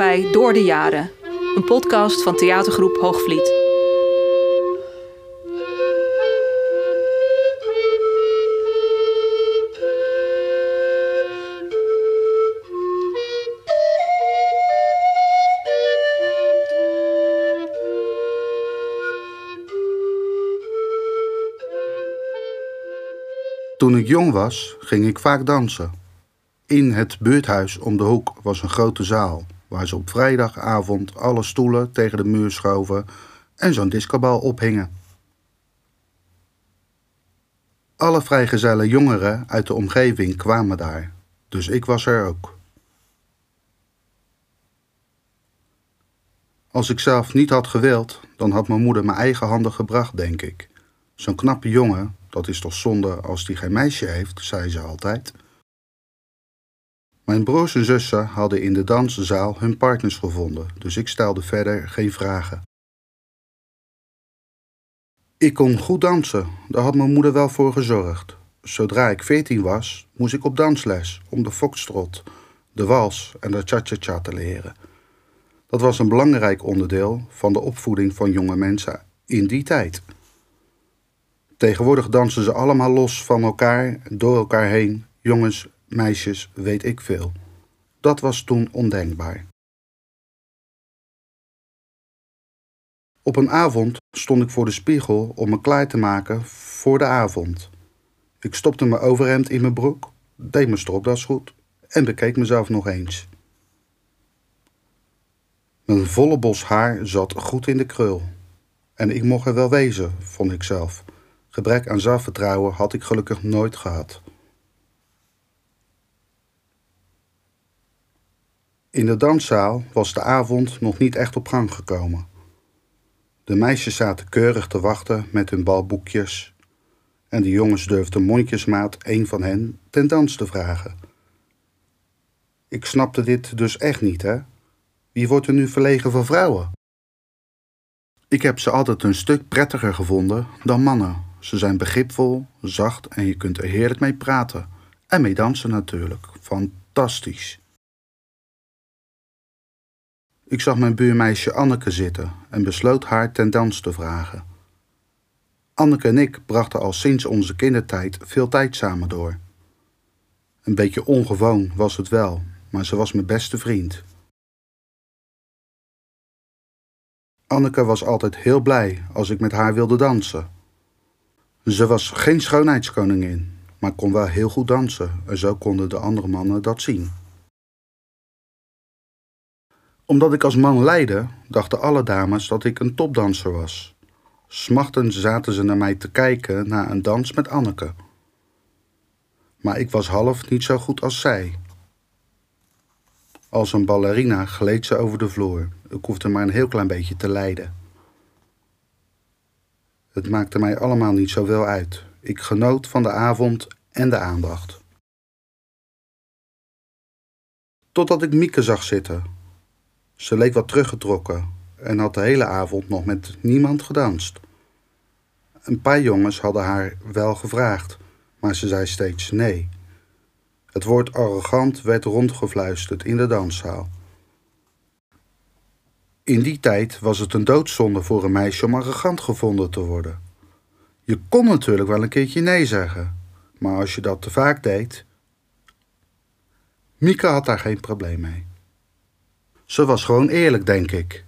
Door de Jaren, een podcast van theatergroep Hoogvliet. Toen ik jong was, ging ik vaak dansen. In het buurthuis om de hoek was een grote zaal, waar ze op vrijdagavond alle stoelen tegen de muur schoven en zo'n discobal ophingen. Alle vrijgezelle jongeren uit de omgeving kwamen daar, dus ik was er ook. Als ik zelf niet had gewild, dan had mijn moeder mijn eigen handen gebracht, denk ik. Zo'n knappe jongen, dat is toch zonde als die geen meisje heeft, zei ze altijd. Mijn broers en zussen hadden in de danszaal hun partners gevonden, dus ik stelde verder geen vragen. Ik kon goed dansen, daar had mijn moeder wel voor gezorgd. Zodra ik veertien was, moest ik op dansles om de foxtrot, de wals en de cha-cha-cha te leren. Dat was een belangrijk onderdeel van de opvoeding van jonge mensen in die tijd. Tegenwoordig dansen ze allemaal los van elkaar, door elkaar heen, jongens, meisjes, weet ik veel. Dat was toen ondenkbaar. Op een avond stond ik voor de spiegel om me klaar te maken voor de avond. Ik stopte mijn overhemd in mijn broek, deed mijn stropdas goed en bekeek mezelf nog eens. Mijn volle bos haar zat goed in de krul. En ik mocht er wel wezen, vond ik zelf. Gebrek aan zelfvertrouwen had ik gelukkig nooit gehad. In de danszaal was de avond nog niet echt op gang gekomen. De meisjes zaten keurig te wachten met hun balboekjes en de jongens durfden mondjesmaat een van hen ten dans te vragen. Ik snapte dit dus echt niet, hè? Wie wordt er nu verlegen van vrouwen? Ik heb ze altijd een stuk prettiger gevonden dan mannen. Ze zijn begripvol, zacht en je kunt er heerlijk mee praten. En mee dansen natuurlijk. Fantastisch. Ik zag mijn buurmeisje Anneke zitten en besloot haar ten dans te vragen. Anneke en ik brachten al sinds onze kindertijd veel tijd samen door. Een beetje ongewoon was het wel, maar ze was mijn beste vriend. Anneke was altijd heel blij als ik met haar wilde dansen. Ze was geen schoonheidskoningin, maar kon wel heel goed dansen en zo konden de andere mannen dat zien. Omdat ik als man leidde, dachten alle dames dat ik een topdanser was. Smachtend zaten ze naar mij te kijken naar een dans met Anneke. Maar ik was half niet zo goed als zij. Als een ballerina gleed ze over de vloer. Ik hoefde maar een heel klein beetje te leiden. Het maakte mij allemaal niet zoveel uit. Ik genoot van de avond en de aandacht. Totdat ik Mieke zag zitten. Ze leek wat teruggetrokken en had de hele avond nog met niemand gedanst. Een paar jongens hadden haar wel gevraagd, maar ze zei steeds nee. Het woord arrogant werd rondgefluisterd in de danszaal. In die tijd was het een doodzonde voor een meisje om arrogant gevonden te worden. Je kon natuurlijk wel een keertje nee zeggen, maar als je dat te vaak deed. Mieke had daar geen probleem mee. Ze was gewoon eerlijk, denk ik.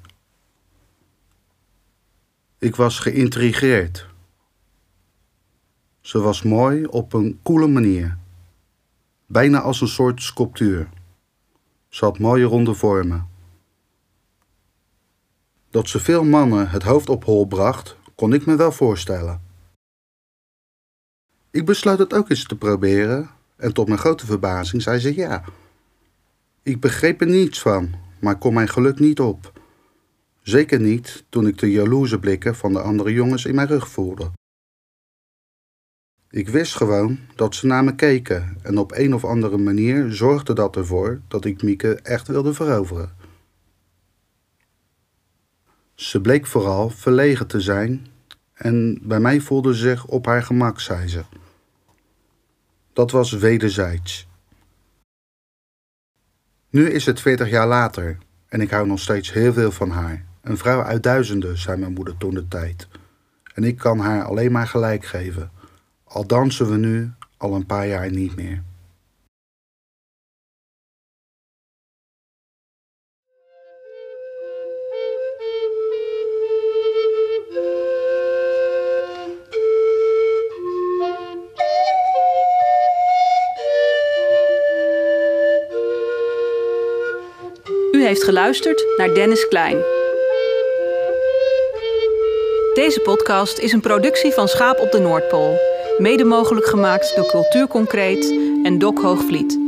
Ik was geïntrigeerd. Ze was mooi op een koele manier. Bijna als een soort sculptuur. Ze had mooie ronde vormen. Dat ze veel mannen het hoofd op hol bracht, kon ik me wel voorstellen. Ik besloot het ook eens te proberen en tot mijn grote verbazing zei ze ja. Ik begreep er niets van, maar kon mijn geluk niet op. Zeker niet toen ik de jaloerse blikken van de andere jongens in mijn rug voelde. Ik wist gewoon dat ze naar me keken en op een of andere manier zorgde dat ervoor dat ik Mieke echt wilde veroveren. Ze bleek vooral verlegen te zijn en bij mij voelde ze zich op haar gemak, zei ze. Dat was wederzijds. Nu is het veertig jaar later En ik hou nog steeds heel veel van haar. Een vrouw uit duizenden, zei mijn moeder toen de tijd. En ik kan haar alleen maar gelijk geven. Al dansen we nu al een paar jaar niet meer. Heeft geluisterd naar Dennis Klein. Deze podcast is een productie van Schaap op de Noordpool. Mede mogelijk gemaakt door Cultuur Concreet en Dok Hoogvliet.